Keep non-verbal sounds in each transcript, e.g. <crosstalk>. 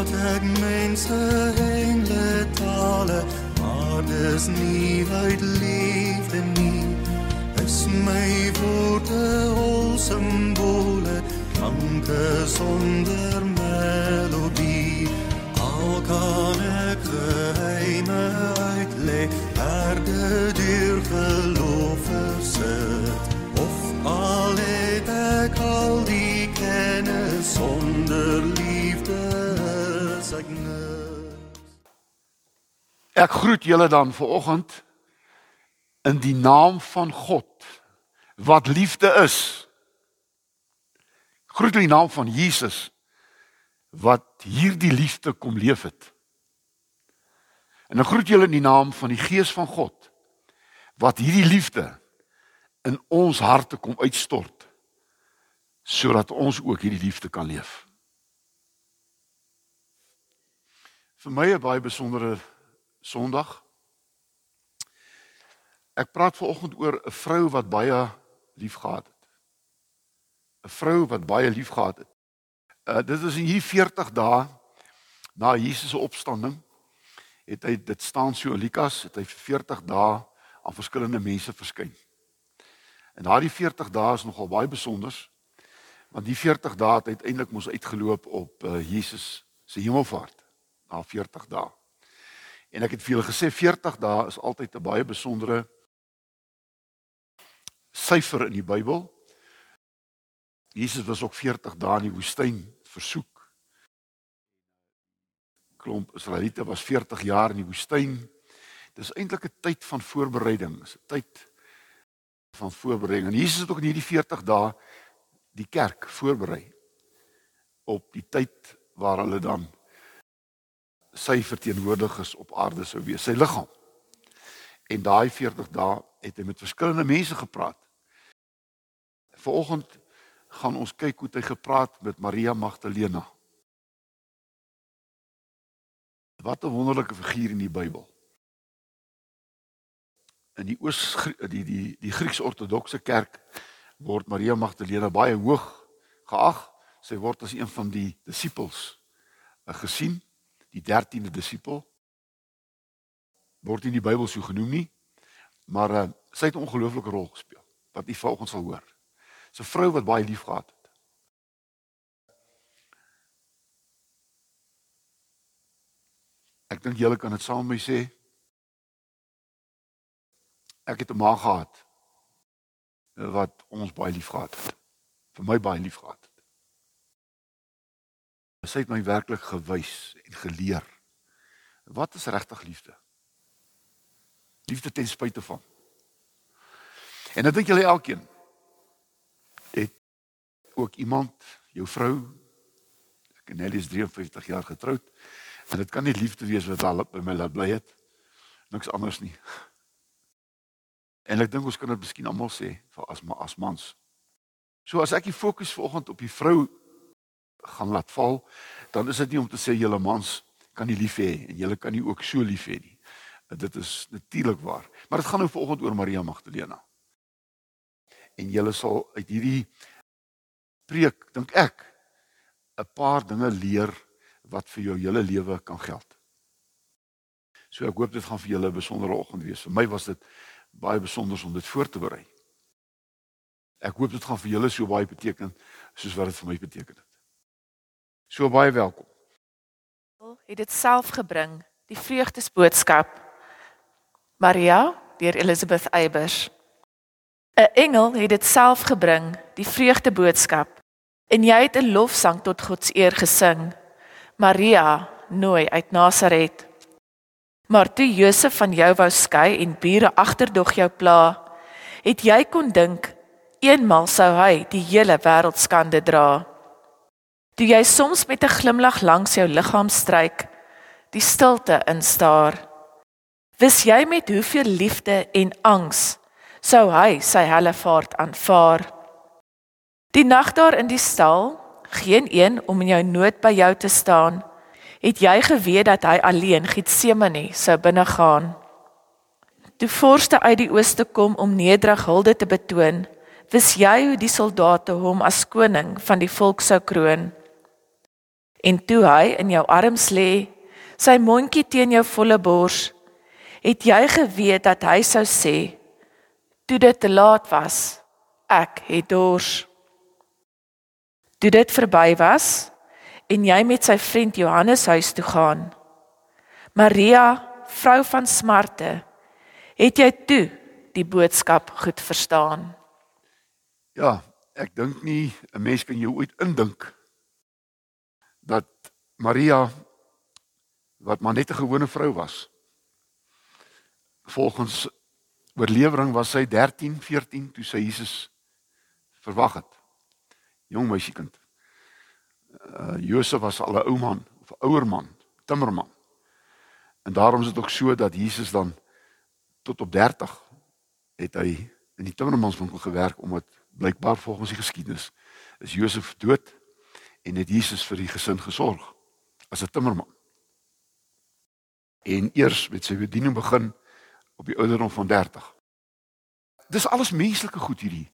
praat ek mense engle tale, maar dis nie uit liefde nie. Is my woorde al simbole, klanke sonder melodie. Al kan ek geheime uitlei, herde deur geloof versit. Of al het ek al die kennis sonder Ek groet julle dan vanoggend in die naam van God wat liefde is. Groet in die naam van Jesus wat hierdie liefde kom leef het. En ek groet julle in die naam van die Gees van God wat hierdie liefde in ons harte kom uitstort sodat ons ook hierdie liefde kan leef. Vir my 'n baie besondere Sondag. Ek praat vanoggend oor 'n vrou wat baie liefgehad het. 'n Vrou wat baie liefgehad het. Uh dit is in hier 40 dae na Jesus se opstanding het hy dit staan so Lukas het hy vir 40 dae aan verskillende mense verskyn. En daardie 40 dae is nogal baie besonder want die 40 dae het uiteindelik mos uitgeloop op uh, Jesus se hemelvaart na 40 dae. En ek het vir julle gesê 40 dae is altyd 'n baie besondere syfer in die Bybel. Jesus was ook 40 dae in die woestyn versoek. Klomp Israeliete was 40 jaar in die woestyn. Dis eintlik 'n tyd van voorbereiding, 'n tyd van voorbereiding. En Jesus het ook in hierdie 40 dae die kerk voorberei op die tyd waar hulle dan sy verteenwoordigers op aarde sou wees, sy liggaam. En daai 40 dae het hy met verskillende mense gepraat. Vanoggend gaan ons kyk hoe hy gepraat met Maria Magdalena. Wat 'n wonderlike figuur in die Bybel in die oos die die die Grieks-ortodokse kerk word Maria Magdalena baie hoog geag. Sy word as een van die disippels uh, gesien, die 13de disipel. Word in die Bybel so genoem nie, maar uh, sy het 'n ongelooflike rol gespeel wat u volgens sal hoor. Sy vrou wat baie lief gehad het. Ek dink julle kan dit saam met my sê. Ek het 'n ma gehad wat ons baie lief gehad het. Vir my baie lief gehad. Sy het my werklik gewys en geleer wat is regtig liefde? Liefde ten spyte van. En ek dink julle elkeen het ook iemand, jou vrou, ek en Nelly is 53 jaar getroud en dit kan nie liefde wees wat al by my laat bly het. Niks anders nie. En ek dink ons kan dit miskien almal sê vir as maar as mans. So as ek die fokus vanoggend op die vrou gaan laat val, dan is dit nie om te sê julle mans kan nie lief hê en julle kan nie ook so lief hê nie. Dit is natuurlik waar. Maar dit gaan nou vanoggend oor Maria Magdalena. En julle sal uit hierdie preek dink ek 'n paar dinge leer wat vir jou hele lewe kan geld. So ek hoop dit gaan vir julle 'n besondere oggend wees. Vir my was dit baie besonder om dit voor te berei. Ek hoop dit gaan vir julle so baie beteken soos wat dit vir my beteken het. So baie welkom. Het dit self gebring, die vreugdesboodskap. Maria deur Elizabeth Eybers. 'n Engel het dit self gebring, die vreugdeboodskap. En jy het 'n lofsang tot God se eer gesing. Maria, nooi uit Nasaret. Maar toe Josef van jou wou skei en bure agterdog jou pla, het jy kon dink eenmal sou hy die hele wêreld skande dra. Toe jy soms met 'n glimlag langs jou liggaam stryk, die stilte instaar, wis jy met hoeveel liefde en angs sou hy sy helle vaart aanvaar. Die nag daar in die stal, geen een om in jou nood by jou te staan het jy geweet dat hy alleen Getsemane sou binne gaan. Toe vorste uit die ooste kom om nederig hulde te betoon, wis jy hoe die soldate hom as koning van die volk sou kroon. En toe hy in jou arms lê, sy mondjie teen jou volle bors, het jy geweet dat hy sou sê toe dit te laat was, ek het dors. Toe dit verby was en jy met sy vriend Johannes huis toe gaan, Maria, vrou van smarte, het jy toe die boodskap goed verstaan? Ja, ek dink nie 'n mens kan jou ooit indink dat Maria wat maar net 'n gewone vrou was. Volgens oorlewering was sy 13, 14 toe sy Jesus verwag het. Jong meisiekind. Uh Josef was al 'n ou man of 'n ouer man, timmerman. En daarom is dit ook so dat Jesus dan tot op 30 het hy in die timmermanswinkel gewerk omdat blykbaar volgens die geskiedenis is Josef dood en het Jesus vir die gesin gesorg as 'n timmerman. En eers met sy bediening begin op die ouderdom van 30. Dis alles menslike goed hierdie.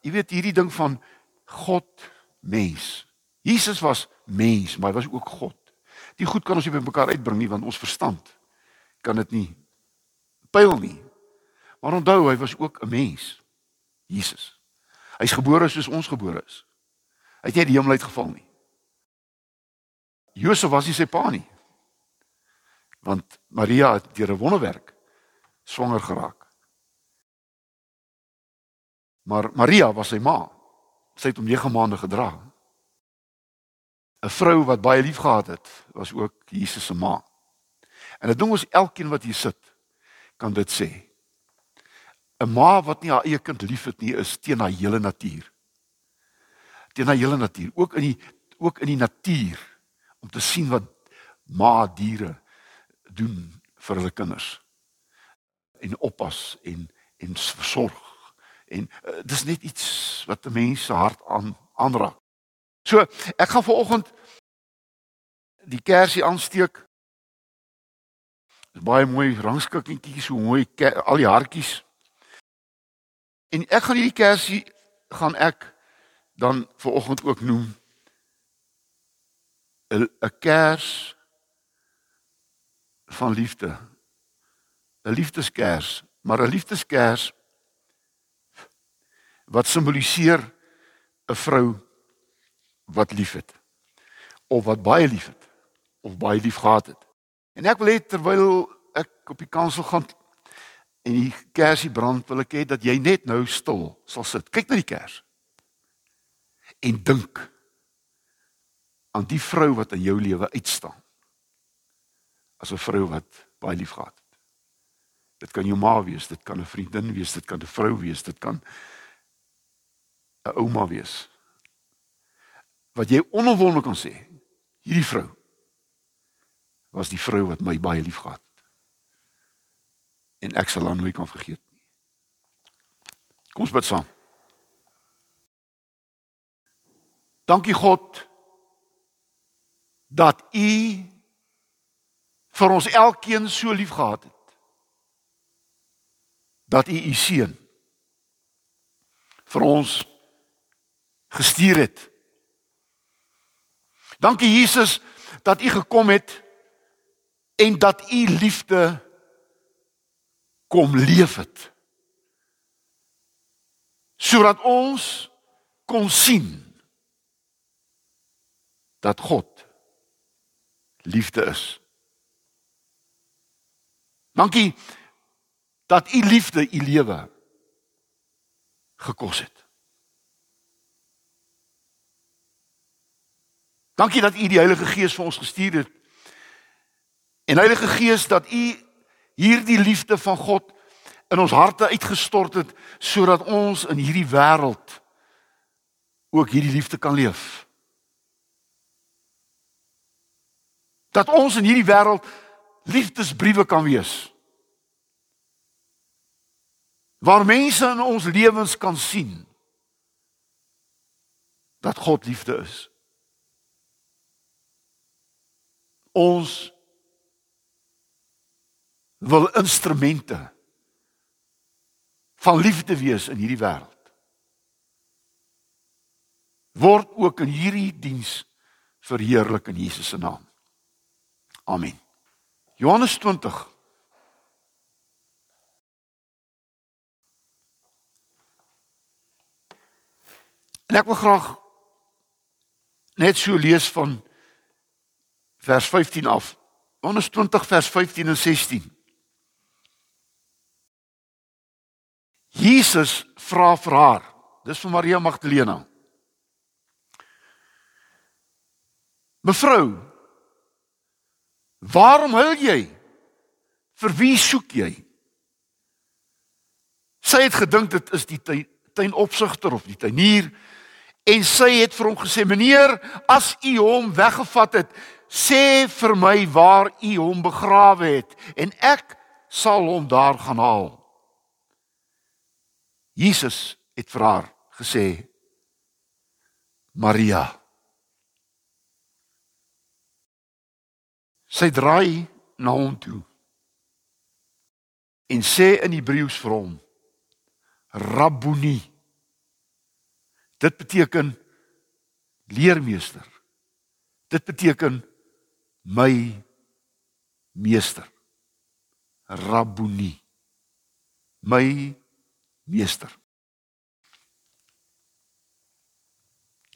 Jy weet hierdie ding van God mens. Jesus was mens, maar hy was ook God. Die goed kan ons nie by mekaar uitbring nie want ons verstand kan dit nie pyl nie. Maar onthou hy was ook 'n mens. Jesus. Hy's gebore soos ons gebore is. Hy het nie die hemel uitgeval nie. Josef was nie sy pa nie. Want Maria het deur 'n wonderwerk swanger geraak. Maar Maria was sy ma. Sy het hom 9 maande gedra. 'n Vrou wat baie lief gehad het, was ook Jesus se ma. En dit ding ons elkeen wat hier sit kan dit sê. 'n Ma wat nie haar eie kind liefhet nie, is teen haar hele natuur. Teen haar hele natuur, ook in die ook in die natuur om te sien wat ma diere doen vir hulle kinders. En oppas en en versorg. En uh, dis net iets wat 'n mens se hart aan aanraak. So, ek gaan vanoggend die kersie aansteek. Dis baie mooi rangskikkingkies, so mooi al die hartjies. En ek gaan hierdie kersie gaan ek dan vanoggend ook noem 'n 'n kers van liefde. 'n Liefdeskers, maar 'n liefdeskers wat simboliseer 'n vrou wat liefhet of wat baie liefhet of baie lief gehad het. En ek wil hê terwyl ek op die kansel gaan en die kersie brand, wil ek hê dat jy net nou stil sal sit. Kyk na die kers. En dink aan die vrou wat in jou lewe uitstaan. As 'n vrou wat baie lief gehad het. Dit kan jou ma wees, dit kan 'n vriendin wees, dit kan 'n vrou wees, dit kan 'n ouma wees. Wat jy onomwonde kan sê, hierdie vrou was die vrou wat my baie lief gehad het. En ek sal haar nooit kan vergeet nie. Kom ons bid saam. Dankie God dat U vir ons elkeen so lief gehad het. Dat U U seun vir ons gestuur het. Dankie Jesus dat U gekom het en dat U liefde kom leef het. Sodat ons kon sien dat God liefde is. Dankie dat u liefde u lewe gekos het. Dankie dat u die Heilige Gees vir ons gestuur het. En Heilige Gees dat u hierdie liefde van God in ons harte uitgestort het sodat ons in hierdie wêreld ook hierdie liefde kan leef. Dat ons in hierdie wêreld liefdesbriewe kan wees. Waar mense in ons lewens kan sien dat God liefde is. Ons wil instrumente van liefde wees in hierdie wêreld. Word ook in hierdie diens verheerlik in Jesus se naam. Amen. Johannes 20 En ek wil graag net so lees van vers 15 af. Johannes 20 vers 15 en 16. Jesus vra vir haar. Dis vir Maria Magdalena. Mevrou, waarom huil jy? Vir wie soek jy? Sy het gedink dit is die tuinopsigter of die tuinier en sy het vir hom gesê: "Meneer, as u hom weggevat het, sê vir my waar u hom begrawe het en ek sal hom daar gaan haal." Jesus het vir haar gesê: "Maria." Sy draai na hom toe en sê in Hebreëus vir hom: Rabboni Dit beteken leermeester. Dit beteken my meester. Rabboni. My meester.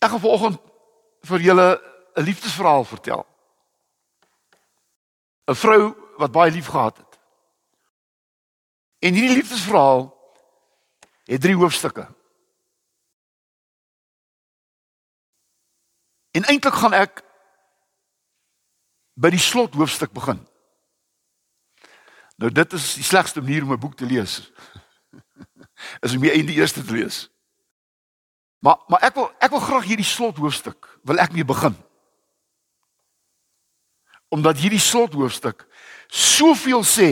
Ek gaan vanoggend vir julle 'n liefdesverhaal vertel. 'n Vrou wat baie lief gehad het. En hierdie liefdesverhaal het drie hoofstukke. En eintlik gaan ek by die slot hoofstuk begin. Nou dit is die slegste manier om 'n boek te lees. <laughs> is om die eerste te lees. Maar maar ek wil ek wil graag hierdie slot hoofstuk wil ek mee begin. Omdat hierdie slot hoofstuk soveel sê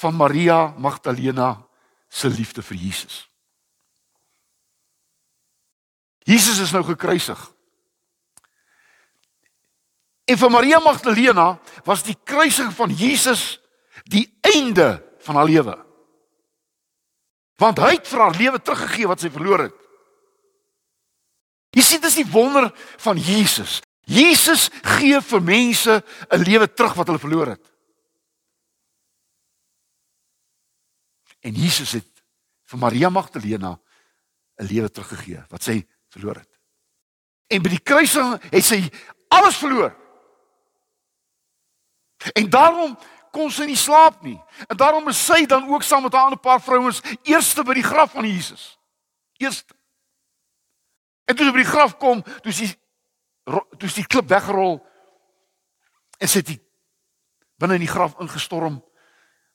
van Maria Magdalena se liefde vir Jesus. Jesus is nou gekruisig. En vir Maria Magdalena was die kruising van Jesus die einde van haar lewe. Want hy het vir haar lewe teruggegee wat sy verloor het. Jy sien dis die wonder van Jesus. Jesus gee vir mense 'n lewe terug wat hulle verloor het. En Jesus het vir Maria Magdalena 'n lewe teruggegee wat sy verloor het. En by die kruising het sy alles verloor. En daarom kon sy nie slaap nie. En daarom is sy dan ook saam met 'n ander paar vrouens eerste by die graf van Jesus. Eerste. En toe sy by die graf kom, toe sy toe sy klip weggerol en sy het die binne in die graf ingestorm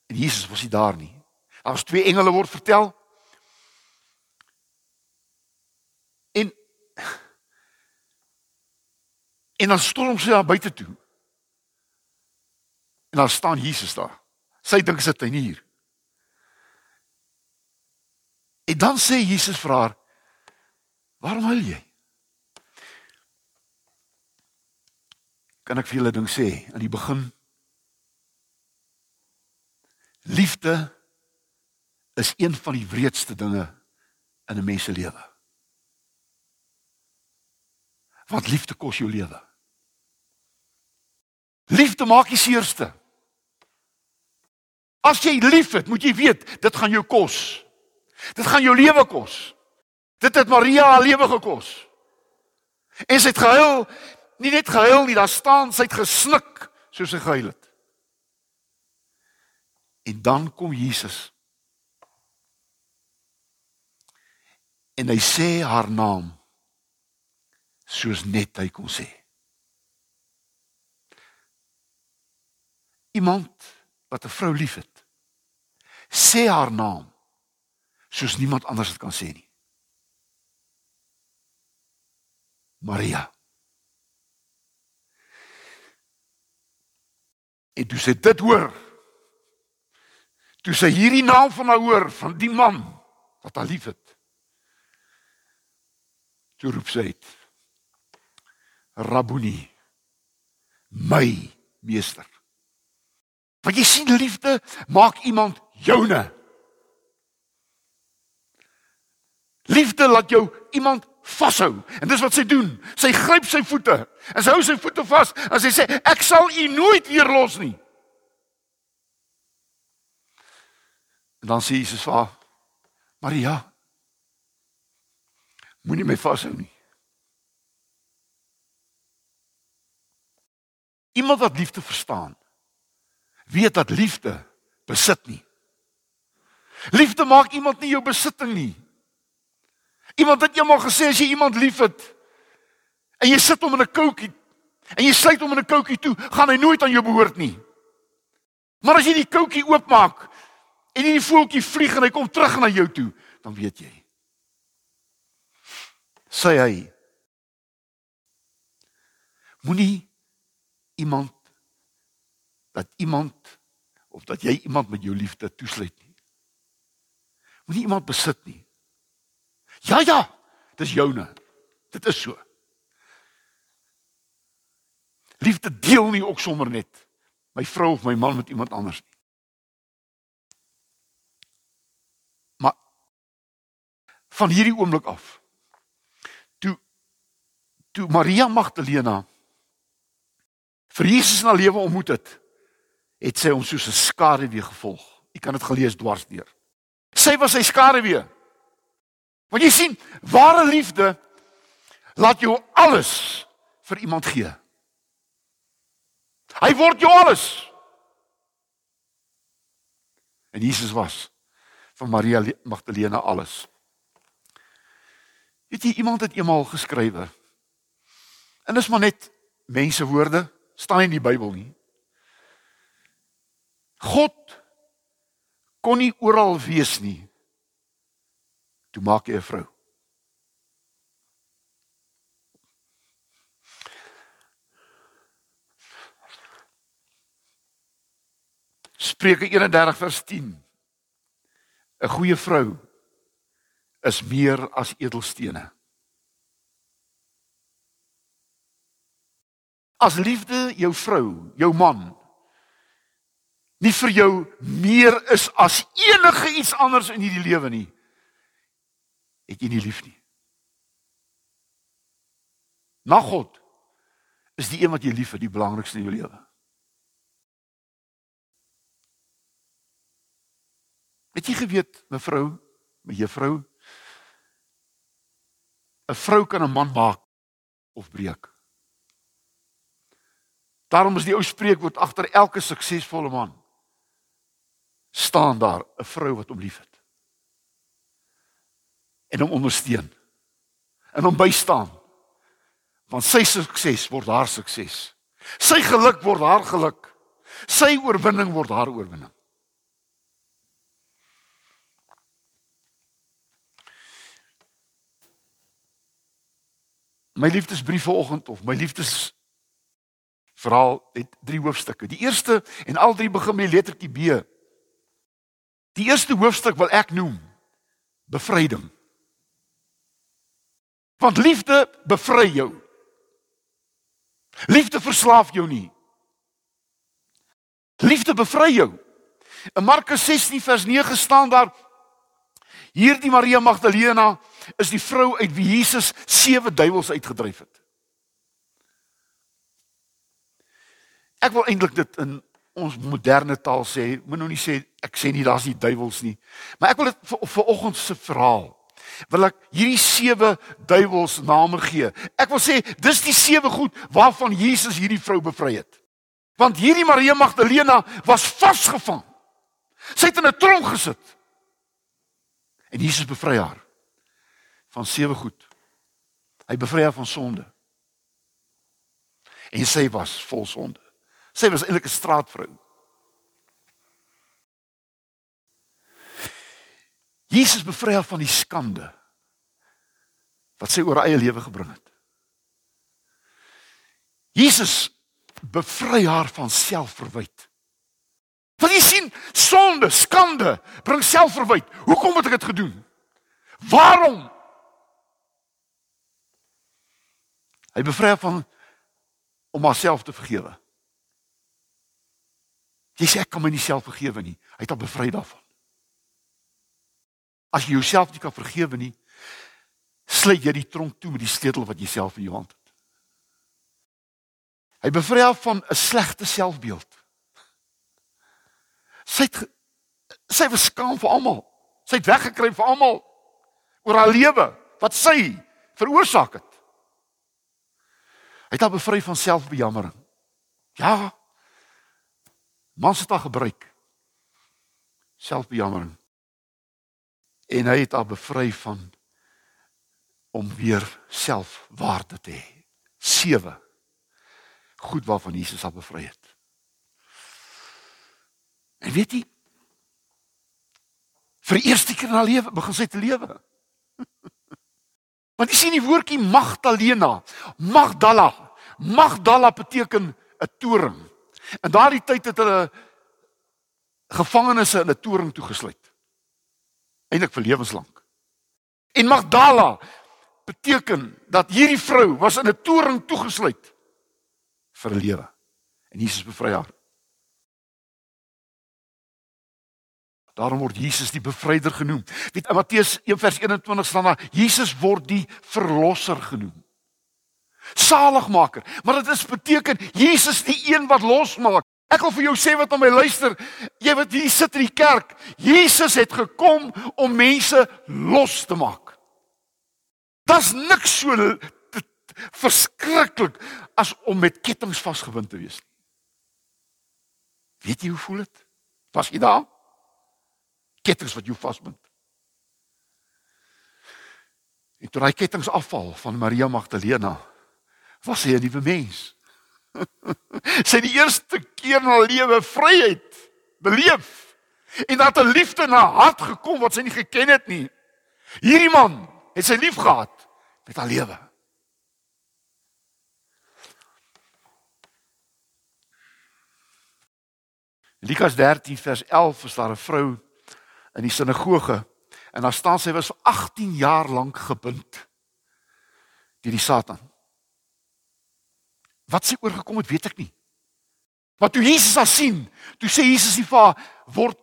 en Jesus was nie daar nie. Daar was twee engele word vertel. En en dan storm sy daar buite toe. En daar staan Jesus daar. Sy dink sit hy hier. En dan sê Jesus vir haar: "Waarom huil jy?" Kan ek vir julle ding sê aan die begin? Liefde is een van die wreedste dinge in 'n mens se lewe. Want liefde kos jou lewe. Liefde maak die seerste. As jy liefhet, moet jy weet, dit gaan jou kos. Dit gaan jou lewe kos. Dit het Maria haar lewe gekos. En sy het gehuil, nie net gehuil nie, daar staan sy het gesnik soos sy gehuil het. En dan kom Jesus. En hy sê haar naam soos net hy kon sê. Iemand wat 'n vrou liefhet sê haar naam soos niemand anders dit kan sê nie. Maria. En toe sy dit hoor, toe sy hierdie naam van haar hoor van die man wat haar liefhet. Toe roep sy uit: Rabboni, my meester. Want jy sien liefde maak iemand joune. Liefde laat jou iemand vashou. En dis wat sy doen. Sy gryp sy voete en sy hou sy voete vas en sy sê ek sal u nooit weer los nie. En dan sê Jesus vir haar: "Maria, moenie my vashou nie." Iemand wat liefde verstaan, weet dat liefde besit nie. Liefde maak iemand nie jou besitting nie. Iemand het eendag gesê as jy iemand liefhet en jy sit hom in 'n koutjie en jy sluit hom in 'n koutjie toe, gaan hy nooit aan jou behoort nie. Maar as jy die koutjie oopmaak en die voeltjie vlieg en hy kom terug na jou toe, dan weet jy. Sê hy Moenie iemand dat iemand of dat jy iemand met jou liefde toesluit nie. Moenie iemand besit nie. Ja ja, dis joune. Dit is so. Liefde deel nie ook sommer net my vrou of my man met iemand anders nie. Maar van hierdie oomblik af toe toe Maria Magdalena vir Jesus haar lewe ontmoet het, het sy hom soos 'n skaduwee gevolg. Jy kan dit gelees dwars deur. Sy was sy skaduwee. Want jy sien, ware liefde laat jou alles vir iemand gee. Hy word jou alles. En Jesus was van Maria Magdalena alles. Weet jy iemand het eendag geskrywe. En dis maar net mense woorde staan in die Bybel nie. God kon nie oral wees nie. Toe maak hy 'n vrou. Spreuke 31 vers 10. 'n Goeie vrou is meer as edelstene. As liefde jou vrou, jou man nie vir jou meer is as enige iets anders in hierdie lewe nie, het jy nie lief nie. Na God is die een wat jy lief het die belangrikste in jou lewe. Het jy geweet, mevrou, my juffrou, 'n vrou kan 'n man maak of breek. Daarom is die ou spreekwoord agter elke suksesvolle man staan daar 'n vrou wat hom liefhet. En hom ondersteun. En hom bystaan. Want sy sukses word haar sukses. Sy geluk word haar geluk. Sy oorwinning word haar oorwinning. My liefdesbrief vanoggend of my liefdes verhaal het drie hoofstukke. Die eerste en al drie begin met die lettertjie B. Die eerste hoofstuk wil ek noem bevryding. Want liefde bevry jou. Liefde verslaaf jou nie. Liefde bevry jou. In Markus 16 vers 9 staan daar hierdie Maria Magdalena is die vrou uit wie Jesus sewe duiwels uitgedryf het. Ek wil eintlik dit in ons moderne taal sê, moet nou nie sê ek sê nie daar's nie duiwels nie. Maar ek wil dit vir vanoggend se verhaal wil ek hierdie sewe duiwels name gee. Ek wil sê dis die sewe goed waarvan Jesus hierdie vrou bevry het. Want hierdie Maria Magdalena was vasgevang. Sy het in 'n tronk gesit. En Jesus bevry haar van sewe goed. Hy bevry haar van sonde. En sy was vol sonde. Sy was eintlik 'n straatvrou. Jesus bevry haar van die skande wat sy oor eie lewe gebring het. Jesus bevry haar van selfverwyd. Want jy sien, sonde, skande bring selfverwyd. Hoekom het ek dit gedoen? Waarom? Hy bevry haar van om haarself te vergewe. Jy sê ek kan my nie self vergewe nie. Hy het al bevry daarvan. As jy jouself nie kan vergewe nie, sluit jy die tronk toe met die sleutel wat jy self in jou hand het. Hy bevry haar van 'n slegte selfbeeld. Sy het sy was skaam vir almal. Sy het weggekry vir almal oor haar lewe wat sy veroorsaak het. Hy het haar bevry van selfbejammering. Ja. Mans het haar gebruik. Selfbejammering. En hy het haar bevry van om weer selfwaarde te hê. 7. Goed waarvan Jesus haar bevry het. En weet jy vir die eerste keer in haar lewe begin sy te lewe. <laughs> Want jy sien die woordjie Magdalena, Magdala. Magdala beteken 'n toring. In daardie tyd het hulle gevangenes in 'n toring toegesluit. Eindelik vir lewenslank. En Magdala beteken dat hierdie vrou was in 'n toring toegesluit vir 'n lewe. En Jesus bevry haar. Daarom word Jesus die bevryder genoem. Weet in Matteus 1:21 staan daar Jesus word die verlosser genoem. Saligmaker, maar dit is beteken Jesus die een wat losmaak. Ek wil vir jou sê wat aan my luister, jy wat hier sit in die kerk, Jesus het gekom om mense los te maak. Daar's niks so verskriklik as om met kettinge vasgebind te wees. Weet jy hoe voel dit? Was jy daar? Kettinge wat jou vasbind. En toe daai kettinge afval van Maria Magdalena, was sy 'n nuwe mens. <laughs> sy die eerste keer in haar lewe vryheid beleef en dat 'n liefde in haar hart gekom wat sy nie geken het nie. Hierdie man het sy lief gehad met haar lewe. Lukas 13 vers 11 is daar 'n vrou in die sinagoge en daar staan sy was vir 18 jaar lank gebind deur die Satan. Wat sy oorgekom het, weet ek nie. Maar toe Jesus haar sien, toe sê Jesus nie vir haar word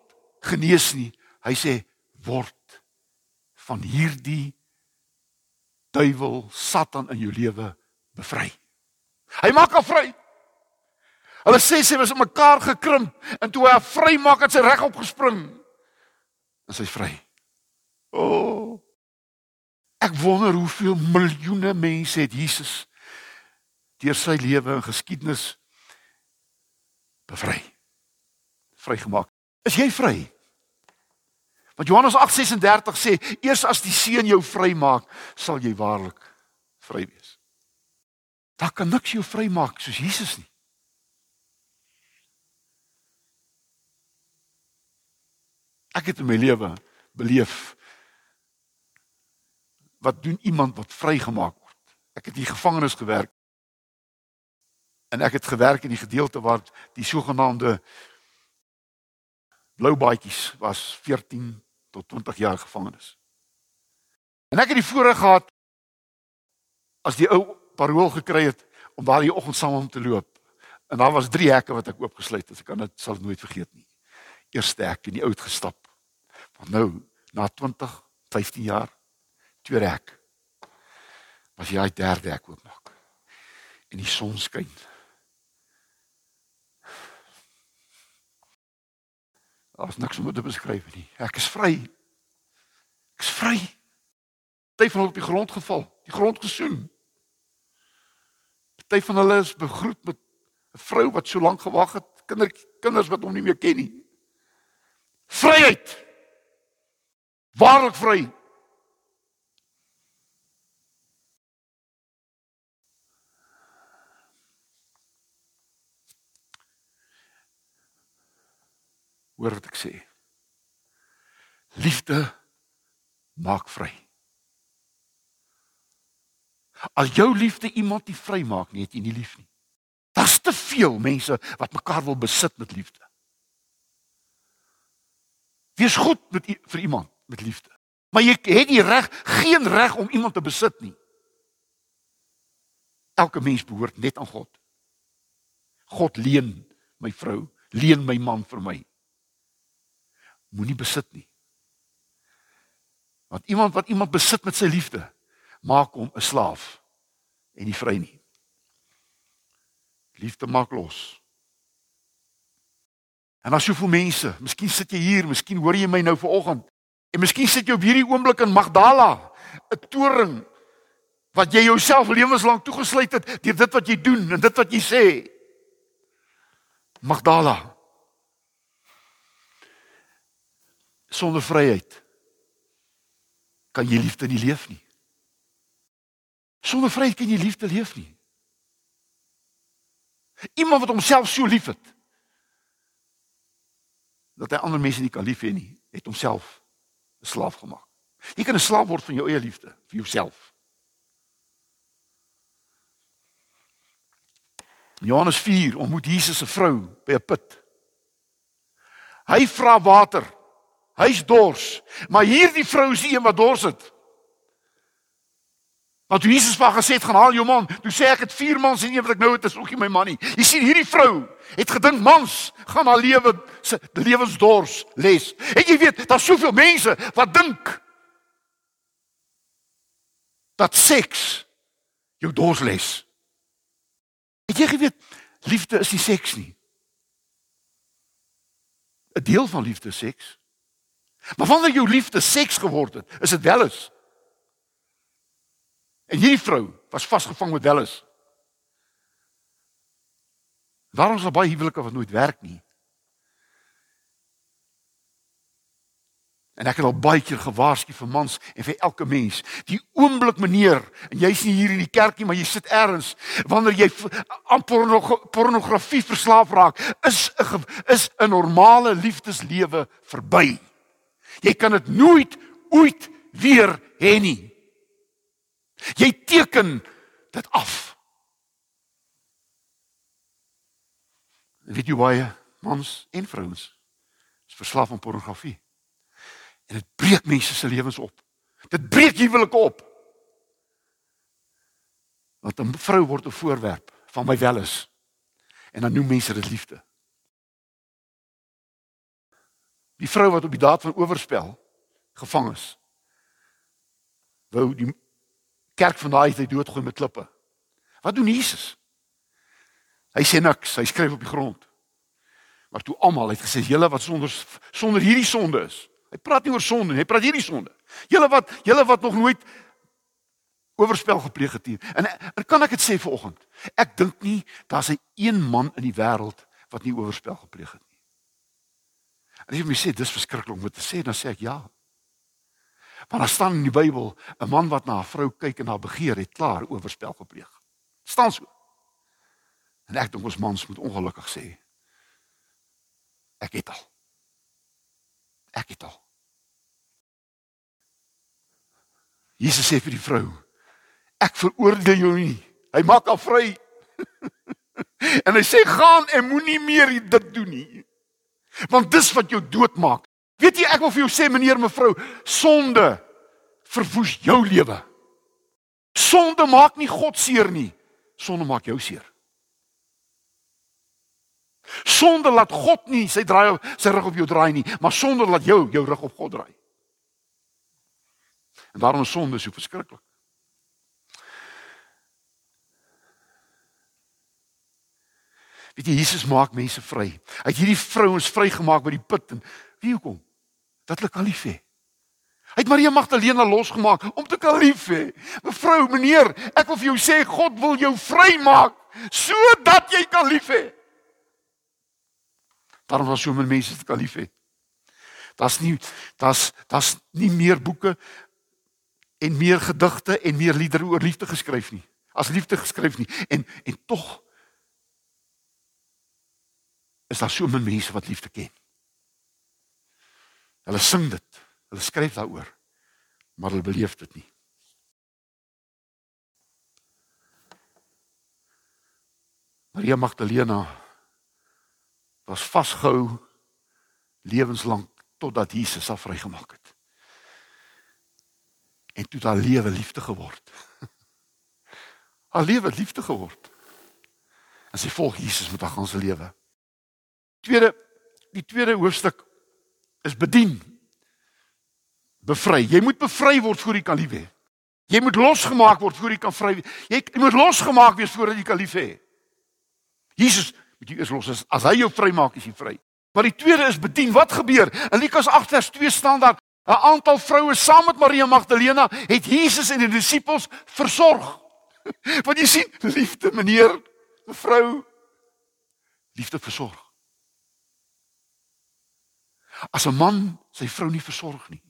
genees nie. Hy sê word van hierdie duiwel Satan in jou lewe bevry. Hy maak haar vry. Hulle sê sy was in mekaar gekrimp en toe hy haar vry maak het sy regop gespring. En sy's vry. O. Oh, ek wonder hoeveel miljoene mense het Jesus deur sy lewe en geskiedenis bevry. Vrygemaak. Is jy vry? Want Johannes 8:36 sê, eers as die Seun jou vrymaak, sal jy waarlik vry wees. Daar kan niks jou vrymaak soos Jesus nie. Ek het in my lewe beleef wat doen iemand wat vrygemaak word. Ek het in gevangenis gewerk en ek het gewerk in die gedeelte waar die sogenaamde blou baadjies was 14 tot 20 jaar gevangenis. En ek het die voorreg gehad as die ou parol gekry het om daardie oggend saam om te loop. En daar was drie hekke wat ek oopgesluit het. Ek kan dit sal nooit vergeet nie. Eerste hek in die oud gestap. Want nou na 20, 15 jaar tweede hek. Was jy hy derde hek oopmaak. En die son skyn. Daar's niks om te beskryf nie. Ek is vry. Ek is vry. Party van hulle op die grond geval, die grond gesoen. Party van hulle is begroet met 'n vrou wat so lank gewag het, kinder kinders wat hom nie meer ken nie. Vryheid. Waarlik vry. Hoor wat ek sê. Liefde maak vry. As jou liefde iemand nie vry maak nie, het jy nie lief nie. Daar's te veel mense wat mekaar wil besit met liefde. Wees goed met vir iemand met liefde. Maar jy het nie reg, geen reg om iemand te besit nie. Elke mens behoort net aan God. God leen my vrou, leen my man vir my moenie besit nie. Want iemand wat iemand besit met sy liefde, maak hom 'n slaaf en nie vry nie. Liefde maak los. En as jy vir mense, miskien sit jy hier, miskien hoor jy my nou vanoggend en miskien sit jy op hierdie oomblik in Magdala, 'n toring wat jy jouself lewenslank toegesluit het deur dit wat jy doen en dit wat jy sê. Magdala. Sonder vryheid kan jy liefde nie leef nie. Sonder vryheid kan jy liefde leef nie. Iemand wat homself so liefhet dat hy ander mense nie kan lief hê nie, het homself 'n slaaf gemaak. Jy kan 'n slaaf word van jou eie liefde vir jouself. Johannes 4 ontmoet Jesus 'n vrou by 'n put. Hy vra water. Hy's dors, maar hierdie vrou is die een wat dors het. Want Jesus het gesê gaan haal jou man. Toe sê ek het vier mans en een wat ek nou het is ook nie my man nie. Jy sien hierdie vrou het gedink mans gaan haar lewe se lewensdors les. En jy weet, daar's soveel mense wat dink dat seks jou dors les. Het jy geweet liefde is nie seks nie. 'n Deel van liefde is seks. Maar wanneer jou liefde seks geword het, is dit welis. En hierdie vrou was vasgevang met welis. Waarom is daar baie huwelike wat nooit werk nie? En ek het al baie keer gewaarsku vir mans en vir elke mens. Die oomblik meneer, en jy's nie hier in die kerkie maar jy sit elders wanneer jy aan pornografie verslaaf raak, is 'n is 'n normale liefdeslewe verby. Jy kan dit nooit ooit weer hê nie. Jy teken dit af. Weet jy baie mans en vrouens is verslaaf aan pornografie. En dit breek mense se lewens op. Dit breek huwelike op. Want 'n vrou word 'n voorwerp van my welis. En dan noem mense dit liefde. Die vrou wat op die daad van oorspel gevang is. Wou die kerk van daai tyd doodgooi met klippe. Wat doen Jesus? Hy sê niks, hy skryf op die grond. Maar toe almal het gesê julle wat sonder sonder hierdie sonde is, Hy praat nie oor sonde nie, hy praat hierdie sonde. Julle wat julle wat nog nooit oorspel gepleeg het nie. En, en kan ek dit sê vanoggend? Ek dink nie daar's 'n een man in die wêreld wat nie oorspel gepleeg het nie. En jy my sê dis verskriklik om te sê, dan sê ek ja. Want daar staan in die Bybel 'n man wat na 'n vrou kyk en haar begeer het klaar oorspel gepleeg. staan so. En ek dink ons mans moet ongelukkig sê ek het al. Ek het al. Jesus sê vir die vrou: Ek veroordeel jou nie. Hy maak haar vry. <laughs> en hy sê: "Gaan en moenie meer dit doen nie. Want dis wat jou doodmaak." Weet jy, ek wil vir jou sê meneer mevrou, sonde verwoes jou lewe. Sonde maak nie God seer nie. Sonde maak jou seer. Sonde laat God nie sy draai sy rug op jou draai nie, maar sonde laat jou jou rug op God draai. En daarom is sonde so verskriklik. Weet jy Jesus maak mense vry. Hy het hierdie vrouens vrygemaak by die put en wie hoekom? Dat hulle kan lief hê. Hy het Maria Magdalena losgemaak om te kan lief hê. Mevrou, meneer, ek wil vir jou sê God wil jou vrymaak sodat jy kan lief hê. Daarom was so min mense te kan lief hê. Daar's nie daar's daar's nie meer boeke en meer gedigte en meer liedere oor liefde geskryf nie. As liefde geskryf nie en en tog is daar so min mense wat liefde ken. Hulle sing dit. Hulle skryf daaroor. Maar hulle beleef dit nie. Maria Magdalena was vasgehou lewenslank totdat Jesus haar vrygemaak het en toe haar lewe liefde geword. <laughs> haar lewe liefde geword. En sy volg Jesus met haar ganse lewe. Tweede die tweede hoofstuk is bedien. Bevry. Jy moet bevry word voor jy kan lief hê. Jy moet losgemaak word voor jy kan vry wees. Jy, jy moet losgemaak wees voordat jy kan lief hê. Jesus moet jy eers los as, as hy jou vrymaak is jy vry. Maar die tweede is bedien. Wat gebeur? In Lukas 8 vers 2 staan daar 'n aantal vroue saam met Maria Magdalena het Jesus en die disippels versorg. <laughs> Want jy sien, liefde meneer, mevrou, liefde versorg. As 'n man sy vrou nie versorg nie,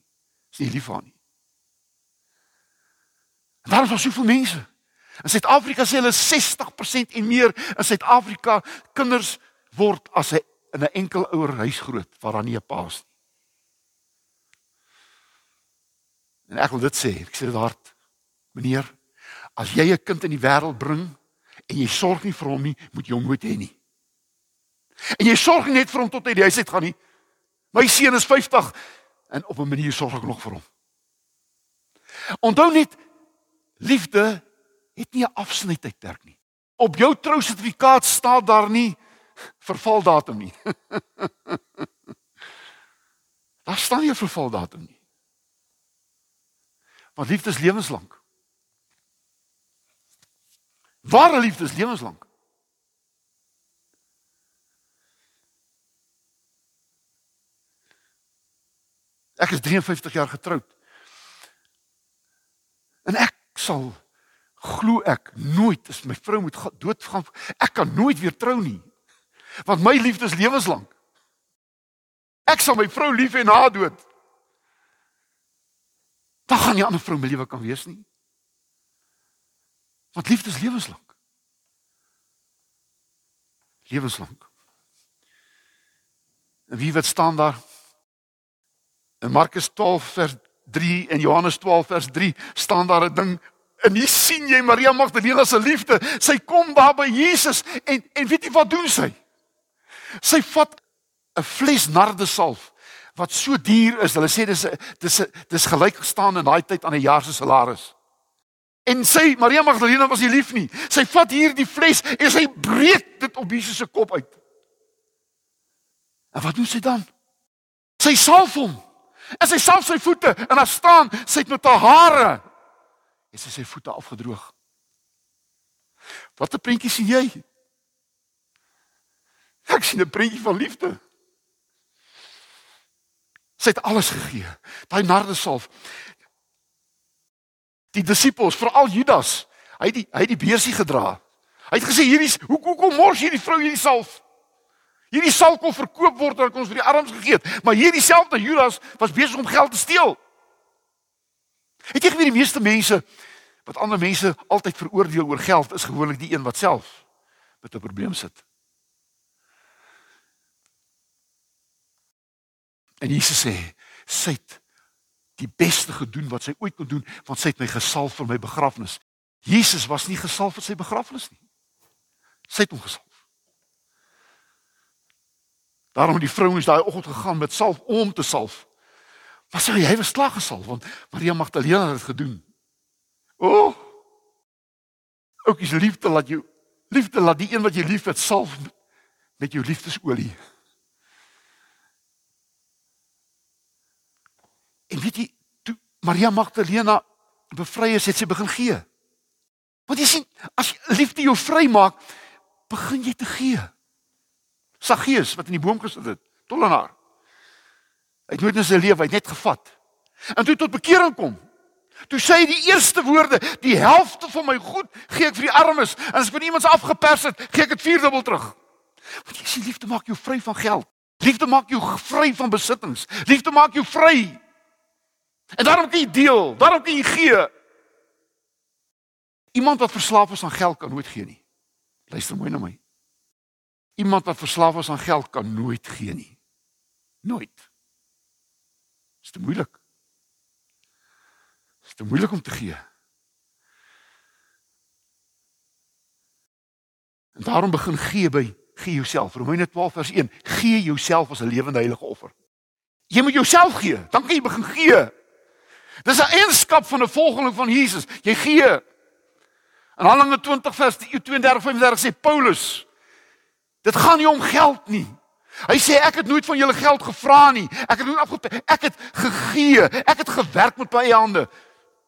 is nie lief vir haar nie. En daar is al soveel mense. In Suid-Afrika sê hulle 60% en meer in Suid-Afrika kinders word as 'n in 'n enkel ouer huis groot waar daar nie 'n pa is nie. En ek wil dit sê, ek sê dit hard. Meneer, as jy 'n kind in die wêreld bring en jy sorg nie vir hom nie, moet jy hom nooit hê nie. En jy sorg net vir hom tot hy die huis uit gaan nie. My seun is 50 en op 'n manier sorg ek nog vir hom. Onthou net liefde het nie 'n afsnytydperk nie. Op jou trousertifikaat staan daar nie vervaldatum nie. <laughs> daar staan nie vervaldatum nie. Want liefde is lewenslank. Ware liefde is lewenslank. Ek is 53 jaar getroud. En ek sal glo ek nooit as my vrou moet doodgaan, ek kan nooit weer trou nie. Want my liefde is lewenslank. Ek sal my vrou lief hê na dood. Dan gaan nie 'n ander vrou my lewe kan wees nie. Want liefde is lewenslank. Lewenslank. En wie wat staan daar? In Markus 12 vers 3 en Johannes 12 vers 3 staan daar 'n ding en hier sien jy Maria Magdalena se liefde. Sy kom daar by Jesus en en weet jy wat doen sy? Sy vat 'n fles nardesalf wat so duur is. Hulle sê dis dis dis gelyk gestaan in daai tyd aan 'n jaar se salaris. En sy Maria Magdalena was nie lief nie. Sy vat hier die fles en sy breek dit op Jesus se kop uit. En wat doen sy dan? Sy salf hom. En sy salf sy voete en daar staan sy het met haar hare en sy sy voete afgedroog. Wat 'n prentjie sien jy? Ek sien 'n prentjie van liefde. Sy het alles gegee. Daai nardesalf. Die disippels, veral Judas, hy het die hy het die beursie gedra. Hy het gesê hierdie hoe hoe kom mors hierdie vrou hierdie salf? Hierdie salf kon verkoop word en ons vir die armes gegee het, maar hierdie selfde Judas was besig om geld te steel. Het jy geweet die meeste mense wat ander mense altyd veroordeel oor geld is gewoonlik die een wat self met 'n probleem sit. En Jesus sê, sy het die beste gedoen wat sy ooit kon doen, want sy het my gesalf vir my begrafnis. Jesus was nie gesalf vir sy begrafnis nie. Sy het hom gesalf. Daarom het die vrouens daai oggend gegaan met salf om te salf. Maar sê hy was klaar gesalf want Maria Magdalena het dit gedoen. O! Oh, ook is liefde laat jou liefde laat die een wat jy liefhet salf met jou liefdesolie. En weet jy, toe Maria Magdalena bevry is, het sy begin gee. Want jy sien, as liefde jou vry maak, begin jy te gee. Saggeus wat in die boom gesit het, tollenaar. Hy het nooit in sy lewe net gevat. En toe tot bekering kom. Toe sê hy die eerste woorde, die helfte van my goed gee ek vir die armes en as ek van iemand se afgeperst het, gee ek dit vierdubbel terug. Want jy sien liefde maak jou vry van geld. Liefde maak jou vry van besittings. Liefde maak jou vry En daarom kan jy deel, daarom kan jy gee. Iemand wat verslaaf is aan geld kan nooit gee nie. Luister mooi na my. Iemand wat verslaaf is aan geld kan nooit gee nie. Nooit. Dit is te moeilik. Dit is te moeilik om te gee. En daarom begin gee by gee jouself. Romeine 12 vers 1. Gee jouself as 'n lewende heilige offer. Jy moet jouself gee, dan kan jy begin gee. Dis 'n eienskap van 'n volgeling van Jesus. Jy gee. In Handelinge 20 vers 32 35 sê Paulus: Dit gaan nie om geld nie. Hy sê ek het nooit van julle geld gevra nie. Ek het nooit afgepe ek het gegee. Ek het gewerk met my eie hande.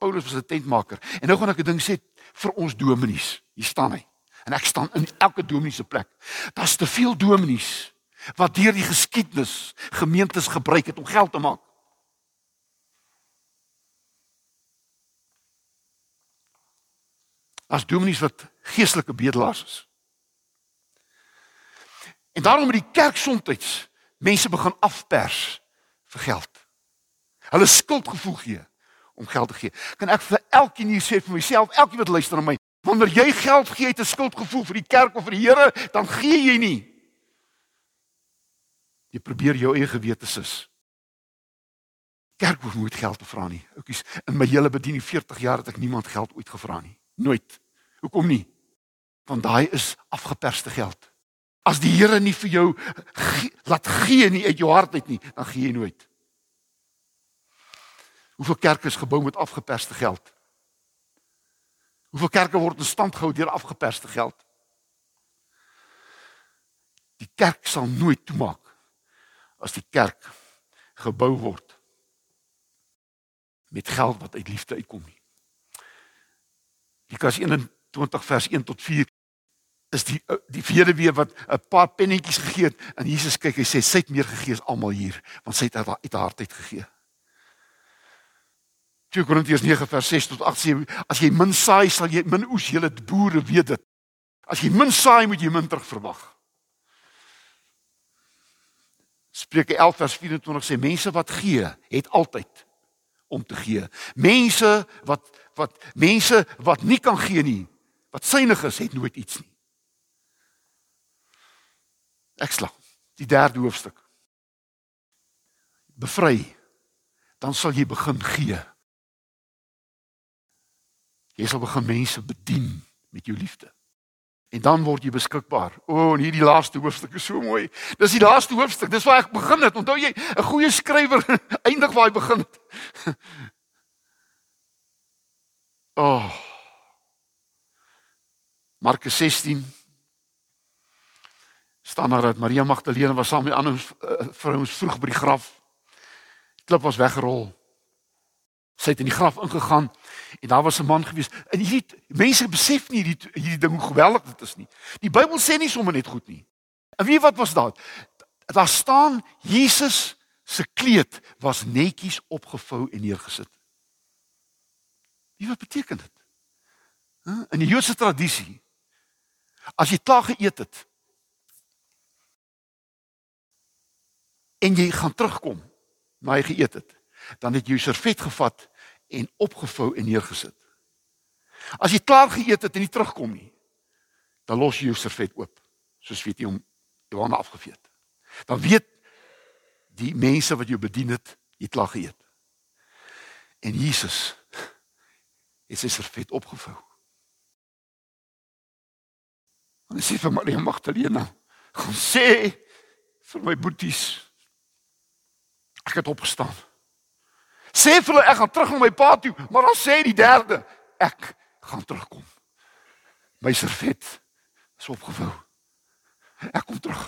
Paulus was 'n tentmaker. En nou gaan ek 'n ding sê vir ons dominees. Hier staan hy. En ek staan in elke dominee se plek. Daar's te veel dominees wat deur die geskiedenis gemeentes gebruik het om geld te maak. As dominees wat geestelike bedelaars is. En daarom het die kerk soms mense begin afpers vir geld. Hulle skuldgevoel gee om geld te gee. Kan ek vir elkeen hier sê vir myself, elkeen wat luister na my, wanneer jy geld gee uit 'n skuldgevoel vir die kerk of vir die Here, dan gee jy nie. Jy probeer jou eie gewete sis. Kerk hoef nooit geld te vra nie. Oukies, in my hele bediening 40 jaar het ek niemand geld ooit gevra nie. Nooit. Hoekom nie? Want daai is afgeperste geld. As die Here nie vir jou ge laat gee nie uit jou hart uit nie, dan gee jy nooit. Hoeveel kerke is gebou met afgeperste geld? Hoeveel kerke word in stand gehou deur afgeperste geld? Die kerk sal nooit toemaak as die kerk gebou word met geld wat uit liefde uitkom nie. Lukas 21 vers 1 tot 4 is die die weduwee wat 'n paar pennetjies gegee het en Jesus kyk hy sê sy het meer gegee as almal hier want sy het uit haar hart uit gegee. 2 Korintiërs 9 vers 6 tot 8 sê as jy min saai sal jy min oes julle boere weet dit. As jy min saai moet jy min terug verwag. Spreuke 11 vers 24 sê mense wat gee het altyd om te gee. Mense wat wat mense wat nie kan gee nie, wat synig is, het nooit iets nie. Ek slag die derde hoofstuk. Bevry. Dan sal jy begin gee. Jy sal begin mense bedien met jou liefde. En dan word jy beskikbaar. O, oh, en hierdie laaste hoofstuk is so mooi. Dis die laaste hoofstuk. Dis waar ek begin het. Onthou jy, 'n goeie skrywer <laughs> eindig waar hy begin het. <laughs> Oh. Markus 16 staan daar dat Maria Magdalene was saam met ander uh, vrouens vroeg by die graf. Die klip was weggerol. Sy het in die graf ingegaan en daar was 'n man gewees. En hierdie mense besef nie hierdie hierdie ding hoe geweldig dit is nie. Die Bybel sê nie sommer net goed nie. En wie wat was daar? Daar staan Jesus se kleed was netjies opgevou en neergesit. Wie wat beteken dit? In die Joodse tradisie as jy klaar geëet het en jy gaan terugkom na jy geëet het, dan het jy jou servet gevat en opgevou en neergesit. As jy klaar geëet het en nie terugkom nie, dan los jy jou servet oop, soos weet jy om jou hande afgevee het. Dan weet die mense wat jou bedien het, jy klaar geëet. En Jesus het sy servet opgevou. En hy sê vir Maria Magdalena, gaan sê vir my boeties ek het opgestaan. Sê vir hulle ek gaan terug na my pa toe, maar dan sê die derde, ek gaan terugkom. My servet is opgevou. Ek kom terug.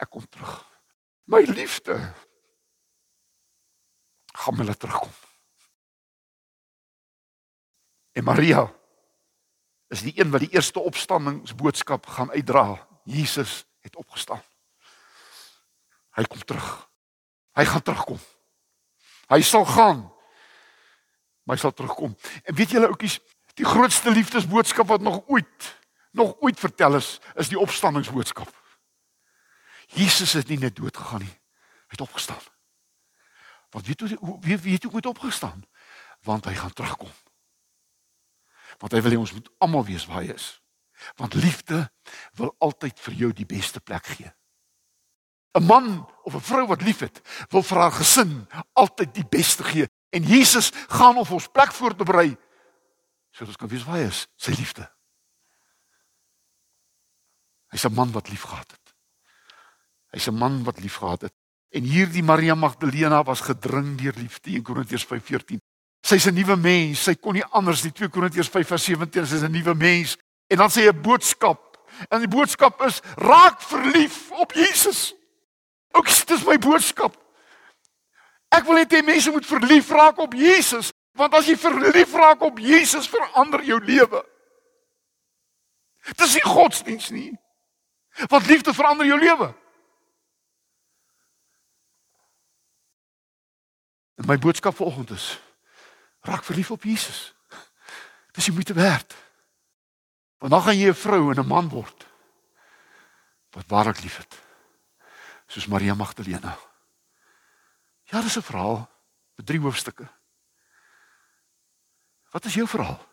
Ek kom terug. My liefde gaan laat terugkom. En Maria is die een wat die eerste opstandingsboodskap gaan uitdra. Jesus het opgestaan. Hy kom terug. Hy gaan terugkom. Hy sal gaan. Maar hy sal terugkom. En weet julle oudjies, die grootste liefdesboodskap wat nog ooit nog ooit vertel is, is die opstandingsboodskap. Jesus het nie net dood gegaan nie. Hy het opgestaan. Want weet jy hoe weet jy hoe het opgestaan? Want hy gaan terugkom. Want hy wil hê ons moet almal weet waar hy is. Want liefde wil altyd vir jou die beste plek gee. 'n man of 'n vrou wat liefhet, wil vir haar gesin altyd die beste gee. En Jesus gaan om ons plek voor te berei sodat ons kan weet waar hy is, sy liefde. Hy's 'n man wat liefgehad het. Hy's 'n man wat liefgehad het. En hierdie Maria Magdalena was gedring deur liefde in Korintiërs 5:14. Sy's 'n nuwe mens. Sy kon nie anders nie. 2 Korintiërs 5:17 sy's 'n nuwe mens. En dan sê hy 'n boodskap. En die boodskap is: raak verlief op Jesus. Ook dis my boodskap. Ek wil net hê mense moet verlief raak op Jesus, want as jy verlief raak op Jesus, verander jou lewe. Dit is nie godsdiens nie. Want liefde verander jou lewe. En my boodskap vanoggend is: raak verlief op Jesus. Dis jy moet werd. Want dan gaan jy 'n vrou en 'n man word wat waarlik liefhet. Soos Maria Magdalena. Ja, dis 'n verhaal met drie hoofstukke. Wat is jou verhaal?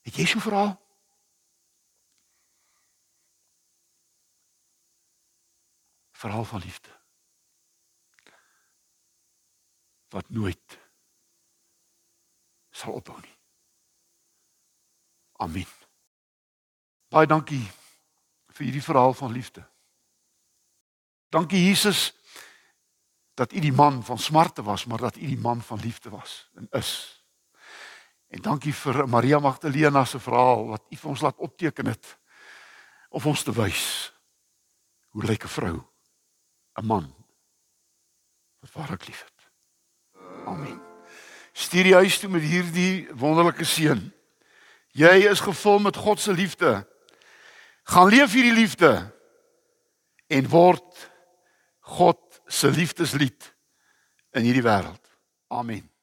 Het jy so 'n verhaal? Verhaal van liefde. Wat nooit sal ophou nie. Amen. Baie dankie vir hierdie verhaal van liefde. Dankie Jesus dat U die man van smarte was, maar dat U die man van liefde was en is. En dankie vir Maria Magdalena se verhaal wat U vir ons laat opteken het of ons te wys hoe lyk 'n vrou, 'n man wat waarlik liefhet. Amen. Stuur die huis toe met hierdie wonderlike seën. Jy is gevul met God se liefde. Gaan leef hierdie liefde en word God se liefdeslied in hierdie wêreld. Amen.